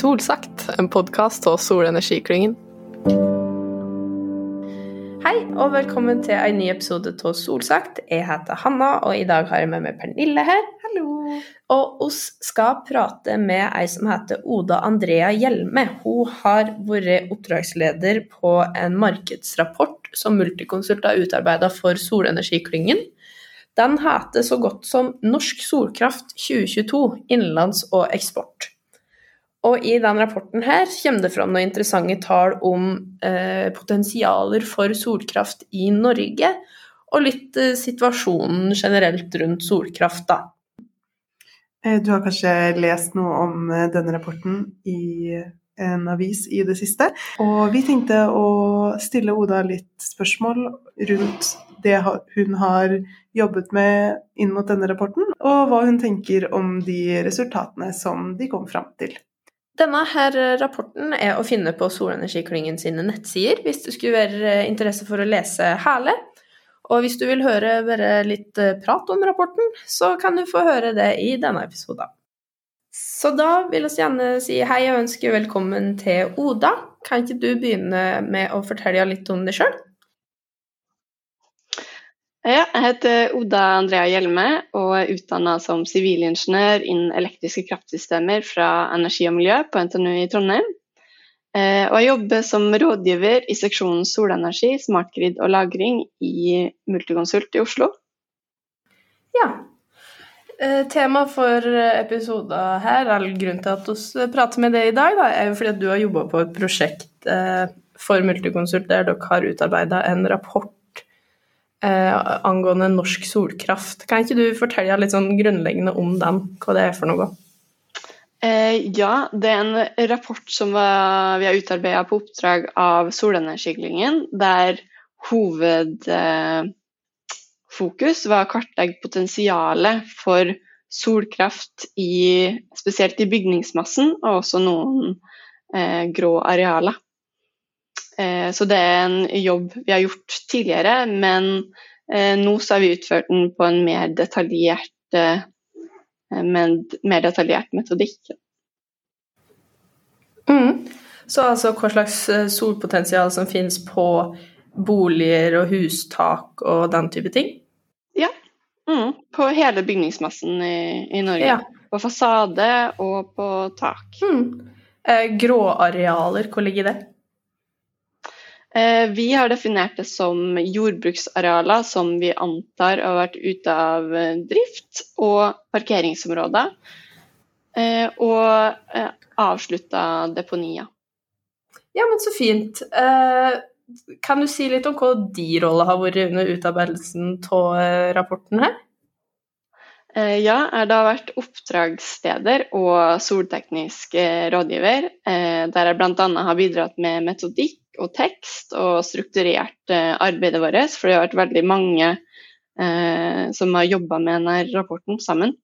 Solsagt, en podkast av Solenergiklyngen. Hei, og velkommen til en ny episode av Solsagt. Jeg heter Hanna, og i dag har jeg med meg Pernille her. Hallo. Og oss skal prate med ei som heter Oda Andrea Hjelme. Hun har vært oppdragsleder på en markedsrapport som Multiconsult har utarbeida for Solenergiklyngen. Den heter så godt som Norsk solkraft 2022 innenlands og eksport. Og i den rapporten her kommer det fram noen interessante tall om eh, potensialer for solkraft i Norge, og litt eh, situasjonen generelt rundt solkraft, da. Eh, du har kanskje lest noe om eh, denne rapporten i en avis i det siste. Og vi tenkte å stille Oda litt spørsmål rundt det hun har jobbet med inn mot denne rapporten, og hva hun tenker om de resultatene som de kom fram til. Denne her rapporten er å finne på Solenergiklyngen sine nettsider hvis det skulle være interesse for å lese hele. Og hvis du vil høre bare litt eh, prat om rapporten, så kan du få høre det i denne episoden. Så da vil vi gjerne si hei og ønske velkommen til Oda. Kan ikke du begynne med å fortelle litt om deg sjøl? Ja, jeg heter Oda Andrea Hjelme og er utdanna som sivilingeniør innen elektriske kraftsystemer fra Energi og miljø på NTNU i Trondheim. Eh, og jeg jobber som rådgiver i seksjonen solenergi, smartgrid og lagring i Multiconsult i Oslo. Ja. Eh, tema for episoden her, eller grunnen til at vi prater med deg i dag, da, er jo fordi at du har jobba på et prosjekt eh, for Multiconsult der dere har utarbeida en rapport eh, angående norsk solkraft. Kan ikke du fortelle litt sånn grunnleggende om den, hva det er for noe? Eh, ja, det er en rapport som var, vi har utarbeida på oppdrag av Solenergiklyngen, der hovedfokus eh, var å kartlegge potensialet for solkraft i, spesielt i bygningsmassen, og også noen eh, grå arealer. Eh, så det er en jobb vi har gjort tidligere, men eh, nå så har vi utført den på en mer detaljert, eh, mer detaljert metodikk. Mm. Så altså hva slags solpotensial som finnes på boliger og hustak og den type ting? Ja, mm. på hele bygningsmassen i, i Norge. Ja. På fasade og på tak. Mm. Gråarealer, hvor ligger det? Eh, vi har definert det som jordbruksarealer som vi antar har vært ute av eh, drift, og parkeringsområder. Eh, og avslutta deponier. Ja, men så fint. Kan du si litt om hva de rolle har vært under utarbeidelsen av rapporten her? Ja, jeg har vært oppdragsleder og solteknisk rådgiver, der jeg bl.a. har bidratt med metodikk og tekst og strukturert eh, arbeidet vårt, for det har vært veldig mange eh, som har jobba med denne rapporten sammen.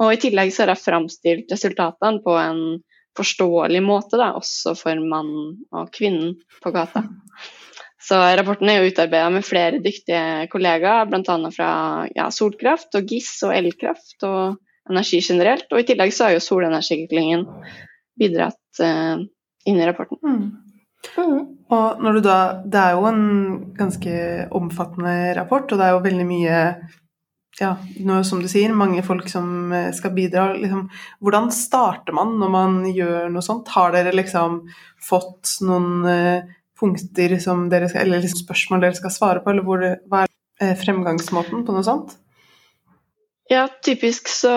Og I tillegg så har jeg framstilt resultatene på en forståelig måte, da, også for mannen og kvinnen på gata. Så rapporten er jo utarbeida med flere dyktige kollegaer, bl.a. fra ja, solkraft og GIS og elkraft og energi generelt. Og i tillegg så har jo solenergiklyngen bidratt eh, inn i rapporten. Mm. Mm. Og når du da Det er jo en ganske omfattende rapport, og det er jo veldig mye ja, nå som du sier, mange folk som eh, skal bidra. Liksom, hvordan starter man når man gjør noe sånt? Har dere liksom fått noen uh, punkter som dere skal, eller liksom spørsmål dere skal svare på, eller hvor, hva er uh, fremgangsmåten på noe sånt? Ja, typisk så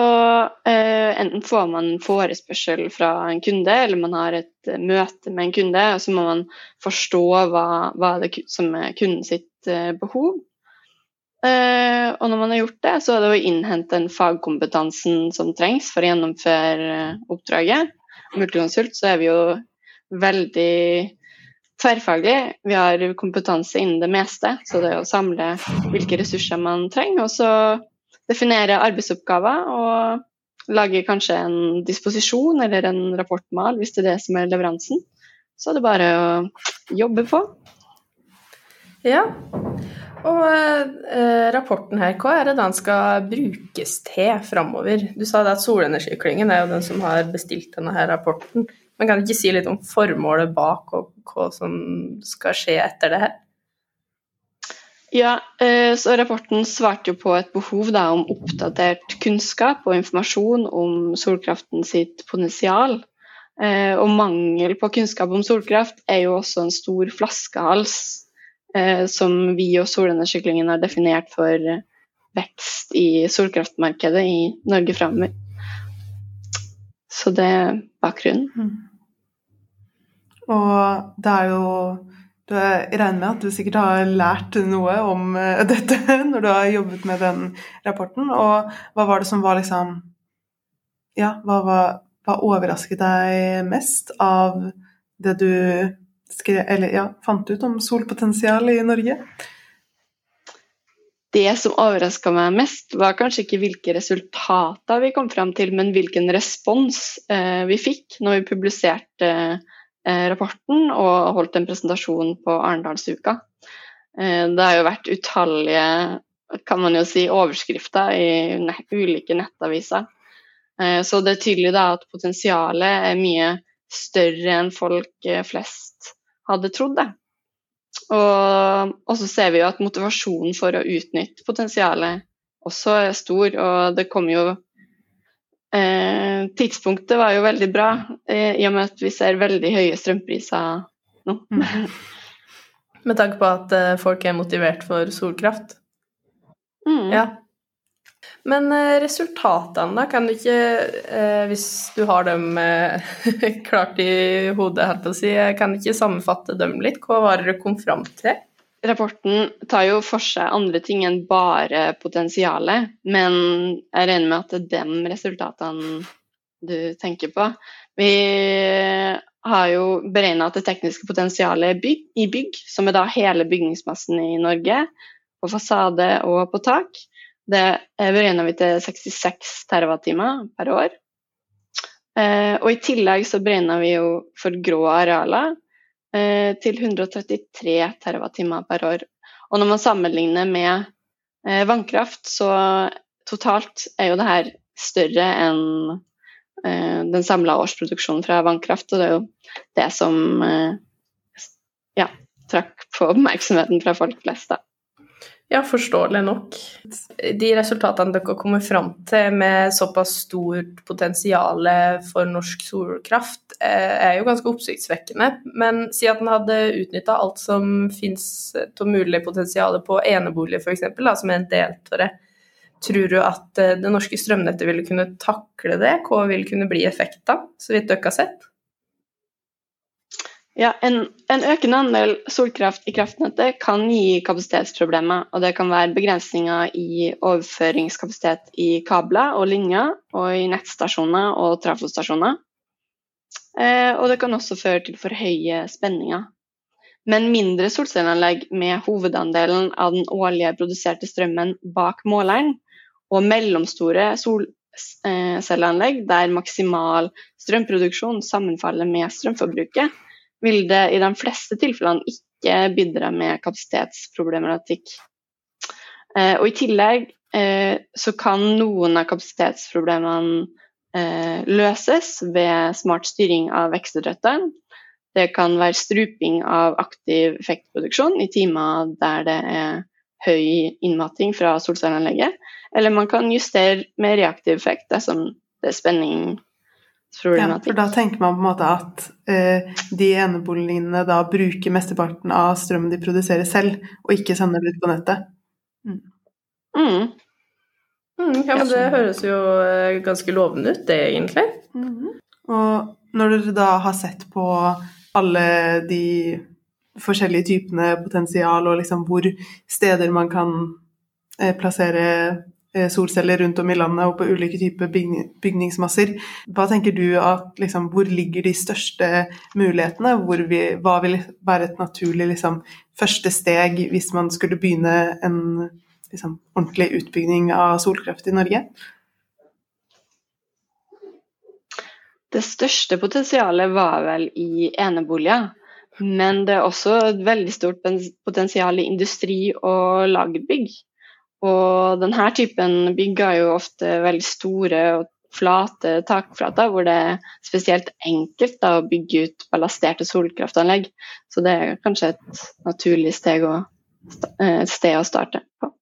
eh, enten får man forespørsel fra en kunde, eller man har et eh, møte med en kunde, og så må man forstå hva, hva det som er kunden sitt eh, behov. Eh, og når man har gjort det, så er det å innhente den fagkompetansen som trengs for å gjennomføre eh, oppdraget. Multiconsult så er vi jo veldig tverrfaglige. Vi har kompetanse innen det meste, så det er å samle hvilke ressurser man trenger. og så definere arbeidsoppgaver og lage kanskje en disposisjon eller en rapportmal hvis det er det som er leveransen. Så er det bare å jobbe på. Ja. Og eh, rapporten her, hva er det den skal brukes til framover? Du sa at Solenergiklyngen er jo den som har bestilt denne her rapporten. Men kan du ikke si litt om formålet bak og hva som skal skje etter det her? Ja, eh, så Rapporten svarte jo på et behov da, om oppdatert kunnskap og informasjon om solkraften sitt potensial. Eh, og mangel på kunnskap om solkraft er jo også en stor flaskehals eh, som vi og Solenergiklyngen har definert for vekst i solkraftmarkedet i Norge framover. Så det er bakgrunnen. Mm. Og det er jo jeg regner med at du sikkert har lært noe om eh, dette når du har jobbet med den rapporten. Og hva var det som var liksom Ja, hva, var, hva overrasket deg mest av det du skrev, eller, ja, fant ut om solpotensial i Norge? Det som overraska meg mest, var kanskje ikke hvilke resultater vi kom fram til, men hvilken respons eh, vi fikk når vi publiserte eh, rapporten og holdt en presentasjon på Arendalsuka. Eh, det har jo vært utallige kan man jo si, overskrifter i ulike nettaviser. Eh, så det er tydelig da at potensialet er mye større enn folk flest hadde trodd. det. Og så ser vi jo at motivasjonen for å utnytte potensialet også er stor. Og det kommer jo Eh, tidspunktet var jo veldig bra, eh, i og med at vi ser veldig høye strømpriser nå. Mm. Med tanke på at eh, folk er motivert for solkraft? Mm. Ja. Men eh, resultatene, da? Kan du ikke, eh, hvis du har dem eh, klart i hodet, kan du ikke sammenfatte dem litt? Hva var det du kom fram til? Rapporten tar jo for seg andre ting enn bare potensialet, men jeg regner med at det er de resultatene du tenker på. Vi har jo beregna at det tekniske potensialet bygg, i bygg, som er da hele bygningsmassen i Norge, på fasade og på tak, det beregna vi til 66 TWh per år. Eh, og i tillegg så beregna vi jo for grå arealer til 133 TWh per år. Og når man sammenligner med eh, vannkraft, så totalt er jo det her større enn eh, den samla årsproduksjonen fra vannkraft. Og det er jo det som ja, trakk på oppmerksomheten fra folk flest, da. Ja, forståelig nok. De resultatene dere kommer fram til med såpass stort potensial for norsk solkraft, eh, er jo ganske oppsiktsvekkende. Men si at en hadde utnytta alt som finnes av mulig potensial på eneboliger f.eks., som er en del av det. Tror du at eh, det norske strømnettet ville kunne takle det? Hva vil kunne bli effekten, så vidt dere har sett? Ja, en, en, økende andel solkraft i kraftnettet kan gi kapasitetsproblemer. og Det kan være begrensninger i overføringskapasitet i kabler og linjer, og i nettstasjoner og trafostasjoner. Eh, og det kan også føre til for høye spenninger. Men mindre solcelleanlegg med hovedandelen av den årlige produserte strømmen bak måleren, og mellomstore solcelleanlegg der maksimal strømproduksjon sammenfaller med strømforbruket, vil det i de fleste tilfellene ikke bidra med kapasitetsproblematikk. Eh, og I tillegg eh, så kan noen av kapasitetsproblemene eh, løses ved smart styring av vekstidretteren. Det kan være struping av aktiv effektproduksjon i timer der det er høy innmating fra solcelleanlegget. Eller man kan justere med reaktiv effekt dersom det er spenning ja, for da tenker man på en måte at eh, de eneboligene da bruker mesteparten av strømmen de produserer selv, og ikke sender det ut på nettet. Mm. Mm. Mm, ja, men det høres jo eh, ganske lovende ut, det, egentlig. -hmm. Og når dere da har sett på alle de forskjellige typene potensial, og liksom hvor steder man kan eh, plassere solceller rundt om i landet og på ulike typer bygningsmasser. Hva tenker du at, liksom, Hvor ligger de største mulighetene? Vi, hva vil være et naturlig liksom, første steg hvis man skulle begynne en liksom, ordentlig utbygging av solkraft i Norge? Det største potensialet var vel i eneboliger. Men det er også et veldig stort potensial i industri og lagerbygg. Og denne typen bygg er jo ofte veldig store og flate takflater hvor det er spesielt enkelt da, å bygge ut ballasterte solkraftanlegg. Så det er kanskje et naturlig steg å, et sted å starte på.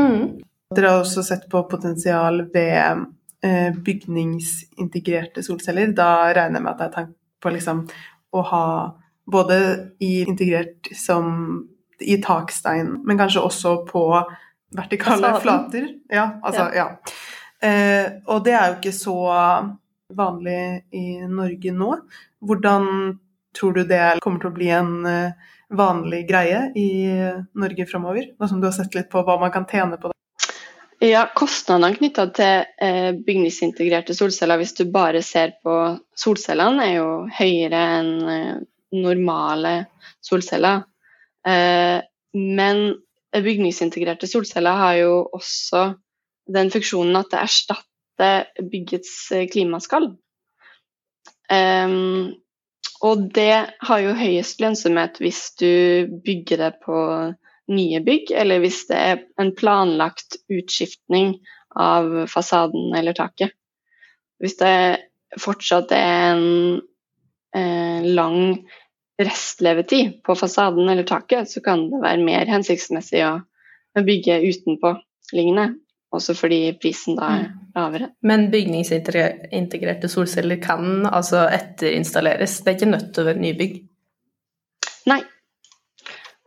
Mm. Dere har også sett på potensial ved eh, bygningsintegrerte solceller. Da regner jeg med at det er tanke på liksom, å ha både i integrert som i takstein, men kanskje også på vertikale Fasaden. flater. Ja, altså, ja. ja. Eh, og det er jo ikke så vanlig i Norge nå. Hvordan tror du det kommer til å bli en uh, vanlig greie i Norge framover? Nå som du har sett litt på hva man kan tjene på det. Ja, Kostnadene knytta til eh, bygningsintegrerte solceller, hvis du bare ser på solcellene, er jo høyere enn eh, normale solceller. Eh, men bygningsintegrerte solceller har jo også den funksjonen at det erstatter byggets eh, klimaskall. Um, og det har jo høyest lønnsomhet hvis du bygger det på nye bygg, eller hvis det er en planlagt utskiftning av fasaden eller taket. Hvis det fortsatt er en eh, lang restlevetid på fasaden eller taket, så kan det være mer hensiktsmessig å, bygge utenpå liggende. Også fordi prisen da er mm. lavere. Men bygningsintegrerte solceller kan altså etterinstalleres? Det er ikke nødt til å være nybygg? Nei.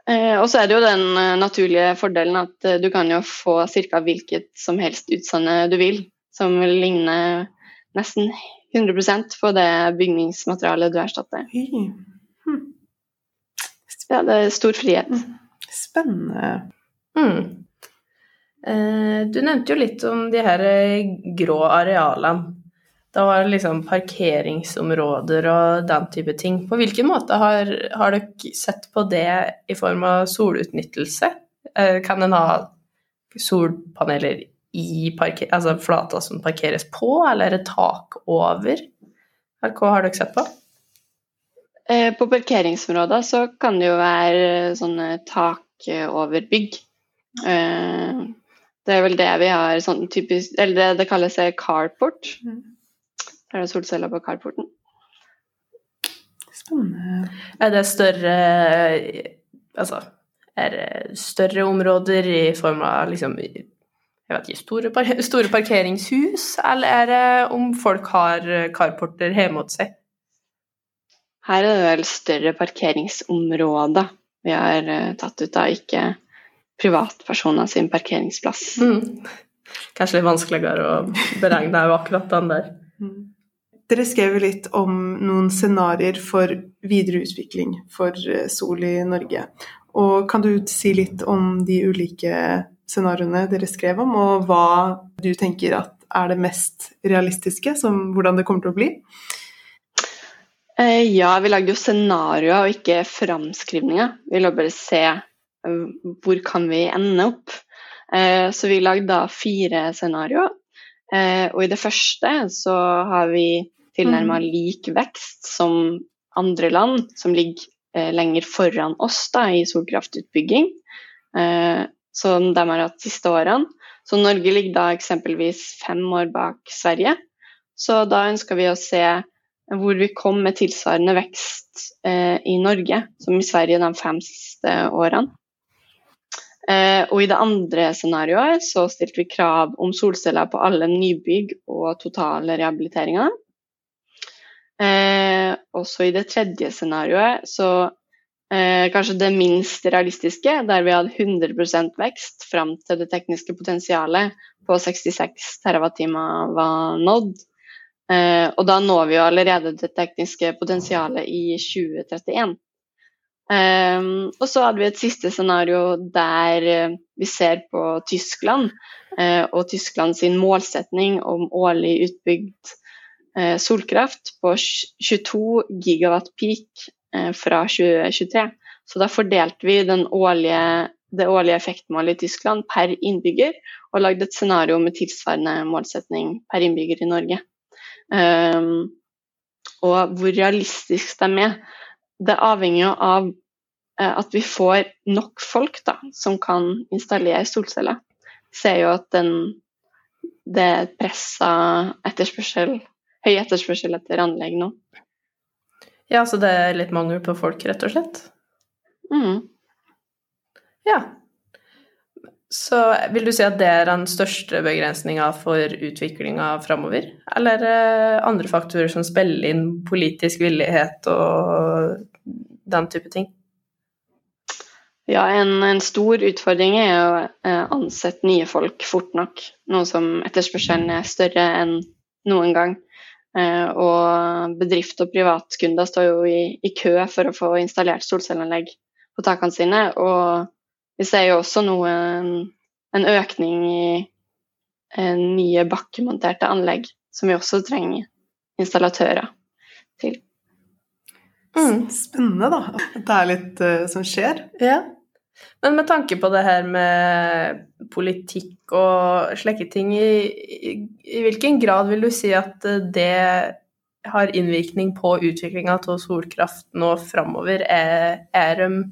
Eh, og så er det jo den eh, naturlige fordelen at eh, du kan jo få ca. hvilket som helst utseende du vil, som vil ligne nesten 100% på det bygningsmaterialet du erstatter. Hmm. Ja, det er stor frihet. Hmm. Spennende. Mm. Eh, du nevnte jo litt om de her eh, grå arealene. Da var det liksom parkeringsområder og den type ting. På hvilken måte har, har dere sett på det i form av solutnyttelse? Eh, kan en ha solpaneler i parker, altså flata som parkeres på, eller er det tak over? Hva har dere sett på? På parkeringsområder så kan det jo være sånne tak over bygg. Det er vel det vi har sånn typisk Eller det, det kalles carport. Mm. Der er det solceller på carporten. Spennende. Er det større Altså er det større områder i form av liksom jeg vet ikke, store, par store parkeringshus, eller er det om folk har carporter hjemme hos seg? Her er det vel større parkeringsområde vi har eh, tatt ut av, ikke privatpersoner sin parkeringsplass. Mm. Kanskje litt vanskeligere å beregne akkurat den der. Mm. Dere skrev litt om noen scenarioer for videre utvikling for eh, Sol i Norge. Og kan du si litt om de ulike scenarioene dere skrev om, og hva du tenker at er det mest realistiske, som hvordan det kommer til å bli? Eh, ja, vi lagde jo scenarioer og ikke framskrivninger. Vi ville bare se hvor kan vi ende opp? Eh, så vi lagde da fire scenarioer. Eh, og i det første så har vi tilnærma mm. lik vekst som andre land som ligger eh, lenger foran oss da, i solkraftutbygging, som de har hatt siste årene. Så Norge ligger da eksempelvis fem år bak Sverige. Så da ønsker vi å se hvor vi kom med tilsvarende vekst eh, i Norge som i Sverige de fem siste årene. Eh, og i det andre scenarioet så stilte vi krav om solceller på alle nybygg og totale rehabiliteringer. Eh, også i det tredje scenarioet så eh, kanskje det minst realistiske, der vi hadde 100% vekst fram til det tekniske potensialet på 66 TWh var nådd. Eh, og da når vi jo allerede det tekniske potensialet i 2031. Um, og så hadde vi et siste scenario der uh, vi ser på Tyskland uh, og Tyskland sin målsetning om årlig utbygd uh, solkraft på 22 gigawatt peak fra 2023. Så da fordelte vi årlige, det årlige effektmålet i Tyskland per innbygger og lagde et scenario med tilsvarende målsetning per innbygger i Norge. Um, og hvor realistisk de er det avhenger jo av eh, at vi får nok folk da, som kan installere solceller. Vi ser jo at den det er pressa etterspørsel, høy etterspørsel etter anlegg nå. Ja, så det er litt mangel på folk, rett og slett? Mm. Ja. Så vil du si at det er den største begrensninga for utviklinga framover? Eller er det andre faktorer som spiller inn politisk villighet og den type ting? Ja, en, en stor utfordring er å eh, ansette nye folk fort nok. Noe som etterspørselen er større enn noen gang. Eh, og bedrift og privatkunder står jo i, i kø for å få installert solcelleanlegg på takene sine. Og vi ser jo også nå en, en økning i en eh, nye bakkemonterte anlegg, som vi også trenger installatører til. Mm. Spennende, da. At det er litt uh, som skjer. Ja. Men med tanke på det her med politikk og slike ting, i, i, i, hvilken grad vil du si at det har innvirkning på utviklinga av solkraft nå framover? Er, er, de,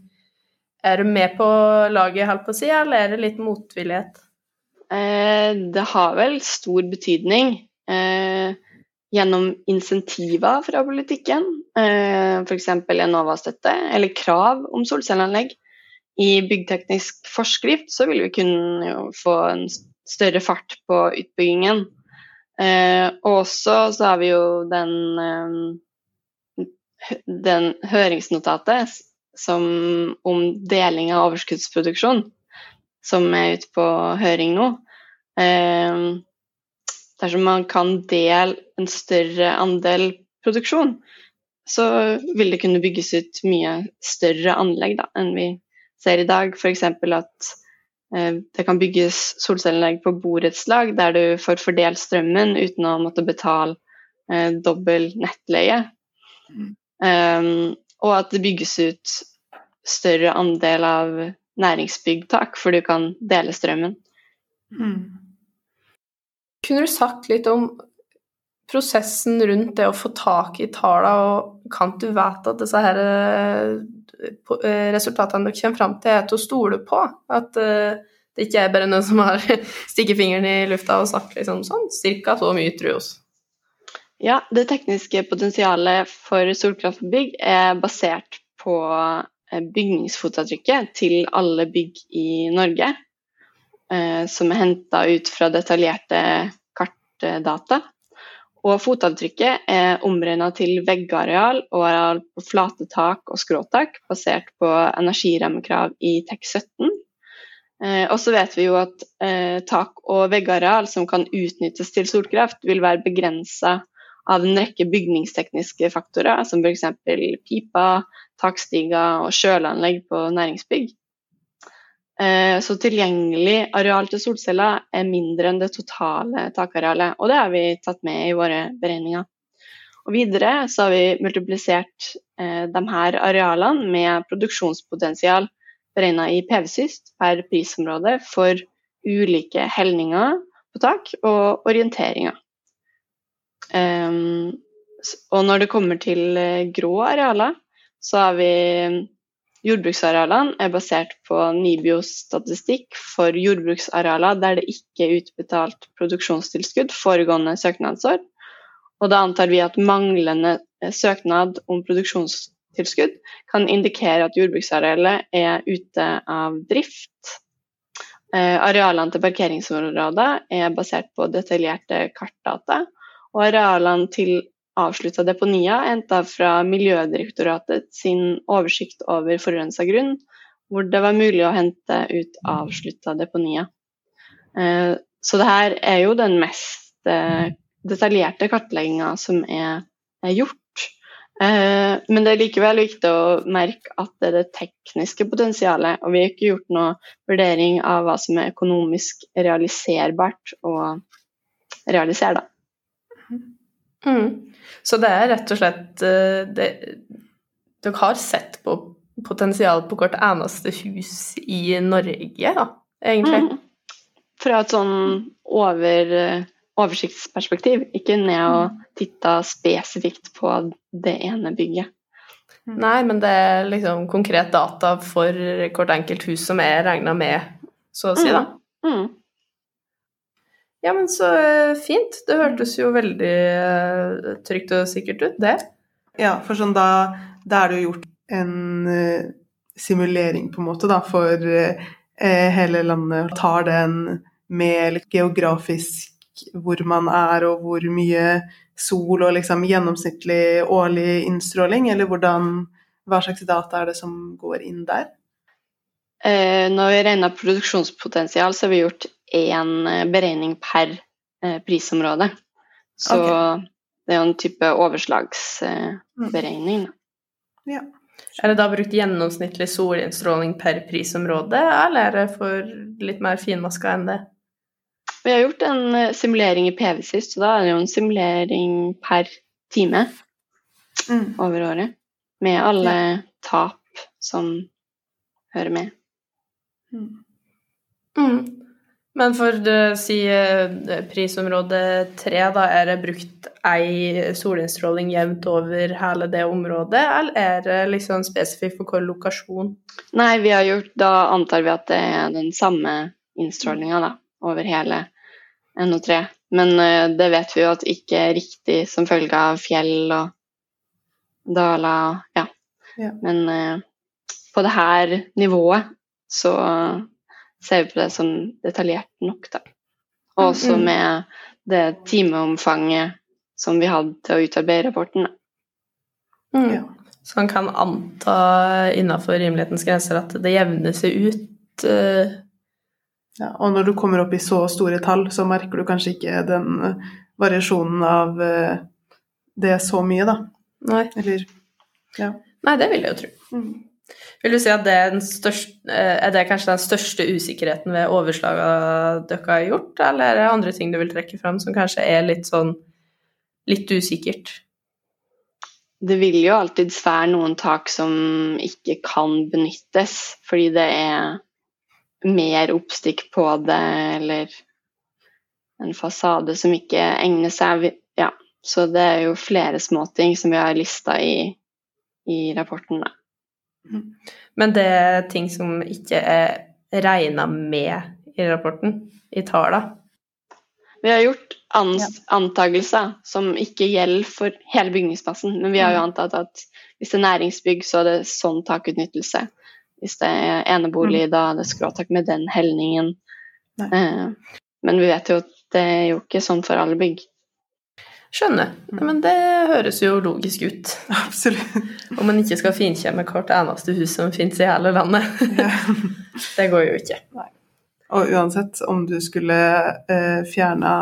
er, du med på laget, holdt på å si, eller er det litt motvillighet? Eh, det har vel stor betydning. Eh, gjennom insentiver fra politikken, eh, f.eks. Enova-støtte eller krav om solcelleanlegg i byggteknisk forskrift så vil vi kunne få en større fart på utbyggingen. Eh, og også så har vi jo den, eh, den høringsnotatet som, om deling av overskuddsproduksjon, som er ute på høring nå. Eh, dersom man kan dele en større andel produksjon, så vil det kunne bygges ut mye større anlegg da, enn vi ser i dag, f.eks. at eh, det kan bygges solcelleanlegg på borettslag der du får fordelt strømmen uten å måtte betale eh, dobbel nettleie. Mm. Um, og at det bygges ut større andel av næringsbyggtak, for du kan dele strømmen. Mm. Kunne du sagt litt om prosessen rundt det å få tak i tallene, og kan du vite at disse her eh, eh, resultatene dere kommer fram til, er til å stole på? At uh, det ikke er bare noen som har stikket fingeren i lufta og sagt liksom sånn, cirka så mye tror oss. Ja, det tekniske potensialet for solkraftbygg er basert på bygningsfotavtrykket til alle bygg i Norge, eh, som er henta ut fra detaljerte kartdata. Og fotavtrykket er omregna til veggareal og areal på flate tak og skråtak, basert på energirammekrav i TEK17. Eh, og så vet vi jo at eh, tak- og veggareal som kan utnyttes til solkraft, vil være begrensa av en rekke bygningstekniske faktorer, som f.eks. pipa, takstiger og kjøleanlegg på næringsbygg. Eh, så tilgjengelig areal til solceller er mindre enn det totale takarealet, og det har vi tatt med i våre beregninger. Og videre så har vi multiplisert eh, de her arealene med produksjonspotensial beregna i PV-syst per prisområde for ulike helninger på tak og orienteringer. Um, og når det kommer til eh, grå arealer, så har vi Jordbruksarealene er basert på Nibios statistikk for jordbruksarealer der det ikke er utbetalt produksjonstilskudd foregående søknadsår. Og da antar vi at manglende eh, søknad om produksjonstilskudd kan indikere at jordbruksarealet er ute av drift. Eh, arealene til parkeringsområder er basert på detaljerte kartdata, og arealene til avslutta deponier henta fra Miljødirektoratet sin oversikt over forurensa grunn, hvor det var mulig å hente ut avslutta deponier. Eh, så det her er jo den mest eh, detaljerte kartlegginga som er, gjort. Eh, men det er likevel viktig å merke at det er det tekniske potensialet, og vi har ikke gjort noe vurdering av hva som er økonomisk realiserbart å realisere, da. Mm. Så det er rett og slett eh, det, Dere har sett på potensial på hvert eneste hus i Norge, da, egentlig? Mm. Fra et sånn over, oversiktsperspektiv, ikke ned og mm. titta spesifikt på det ene bygget. Mm. Nei, men det er liksom konkret data for hvert enkelt hus som er regna med, så å si, da. Mm. Ja, men så eh, fint. Det hørtes jo veldig eh, trygt og sikkert ut, det. Ja, for sånn da, da er det jo gjort en eh, simulering på en måte da, for hele landet. Tar den med litt geografisk hvor man er og hvor mye sol og liksom gjennomsnittlig årlig innstråling, eller hvordan, hva slags data er det som går inn der? Eh, når vi regner produksjonspotensial, så har vi gjort én eh, beregning per eh, prisområde. Så okay. det er jo en type overslagsberegning. da. Ja. Er det da brukt gjennomsnittlig solinnstråling per prisområde, eller er det for litt mer finmaska enn det? Vi har gjort en simulering i PV-sist, så da er det jo en simulering per time Mm. over året. Med alle tap som hører med. Mm. Mm. Men for å si eh, prisområde tre, da, er det brukt ei solinnstråling jevnt over hele det området, eller er det liksom spesifikt for hvilken lokasjon? Nei, vi har gjort Da antar vi at det er den samme innstrålinga da, over hele NO3. Men uh, det vet vi jo at ikke er riktig som følge av fjell og daler. Ja. Ja. Men uh, på det her nivået så ser vi på det som detaljert nok, da. Og også Mm. med det timeomfanget som vi hadde til å utarbeide rapporten. Mm. Ja. Så man kan anta innafor rimelighetens grenser at det jevner seg ut. Uh... Ja, og når du kommer opp i så store tall, så merker du kanskje ikke den eh, variasjonen av uh, det så mye, da. Nei. Eller ja. Nei, det vil jeg jo tro. Mm. Vil du si at det er, største, eh, er det kanskje den største usikkerheten ved overslagene dere har gjort, eller er det andre ting du vil trekke fram som kanskje er litt sånn litt usikkert? Det vil jo alltids være noen tak som ikke kan benyttes, fordi det er mer oppstikk på det, eller en fasade som ikke egner seg. Ja, så det er jo flere småting som vi har lista i, i rapporten. Da. Men det er ting som ikke er regna med i rapporten, i tallene. Vi har gjort antagelser som ikke gjelder for hele bygningsmassen, men vi har jo antatt at hvis det er næringsbygg, så er det sånn takutnyttelse. Hvis det er enebolig, da er det skråtak med den helningen. Nei. Eh, men vi vet jo at det er jo ikke sånn for alle bygg. Skjønner. Nei, Men det høres jo logisk ut. Absolutt. Om man ikke skal finkjemme hvert eneste hus som finnes i hele landet. Ja. Det går jo ikke. Og uansett om du skulle eh, fjerna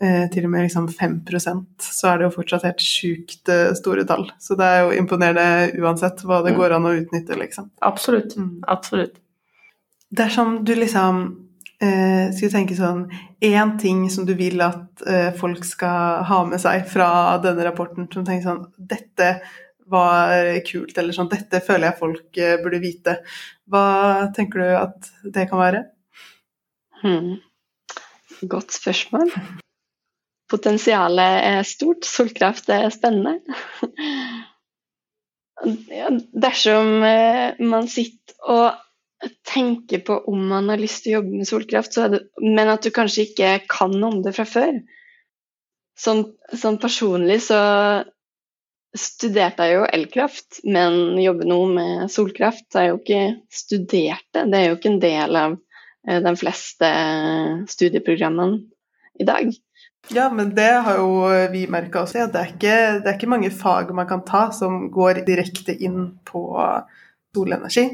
eh, til og med liksom 5% så er det jo fortsatt helt sjukt eh, store tall. Så det er jo imponerende uansett hva det Mm. går an å utnytte, liksom. Absolutt. Mm. Absolutt. Dersom du liksom eh, skulle tenke sånn Én ting som du vil at eh, folk skal ha med seg fra denne rapporten, som tenker sånn Dette var kult, eller sånn Dette føler jeg folk eh, burde vite. Hva tenker du at det kan være? Hmm. Godt spørsmål. Potensialet er stort, solkraft er spennende. Dersom eh, man sitter og tenker på om man har lyst til å jobbe med solkraft, det, men at du kanskje ikke kan om det fra før Sånn, sånn personlig så studerte jeg jo elkraft, men jobber nå med solkraft. Så jeg jo ikke studert det. Er jo ikke en del av eh, de fleste studieprogrammene i dag. Ja, men det har jo vi merka også. det, er ikke, det er ikke mange fag man kan ta som går direkte inn på solenergi.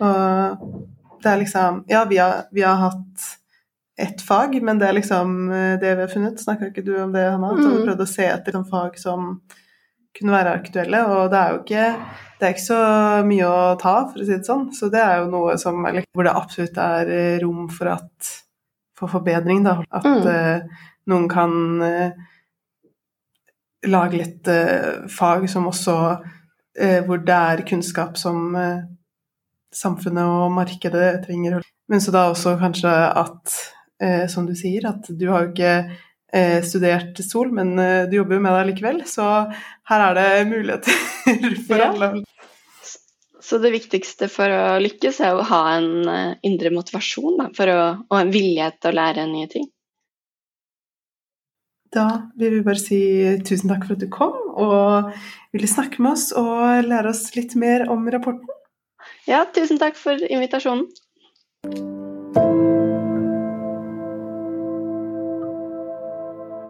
Og det er liksom Ja, vi har, vi har hatt ett fag, men det er liksom eh, det vi har funnet. Snakka ikke du om det, Hanna? Mm. prøvde å se etter sånne fag som kunne være aktuelle, og det er jo ikke det er ikke så mye å ta, for å si det sånn. Så det er jo noe som, eller, hvor det absolutt er eh, rom for, at, for forbedring. Da. At Mm. uh, noen kan uh, lage litt uh, fag som også Hvor det er kunnskap som samfunnet og markedet trenger. Men så da også kanskje at, eh, som du sier, at du har jo ikke eh, studert sol, men eh, du jobber jo med det likevel. Så her er det muligheter for Ja. alle. Så det viktigste for å lykkes er å ha en eh, indre motivasjon da, å, og en vilje til å lære nye ting. Da vil vi bare si tusen takk for at du kom og ville snakke med oss og lære oss litt mer om rapporten. Ja, tusen takk for invitasjonen.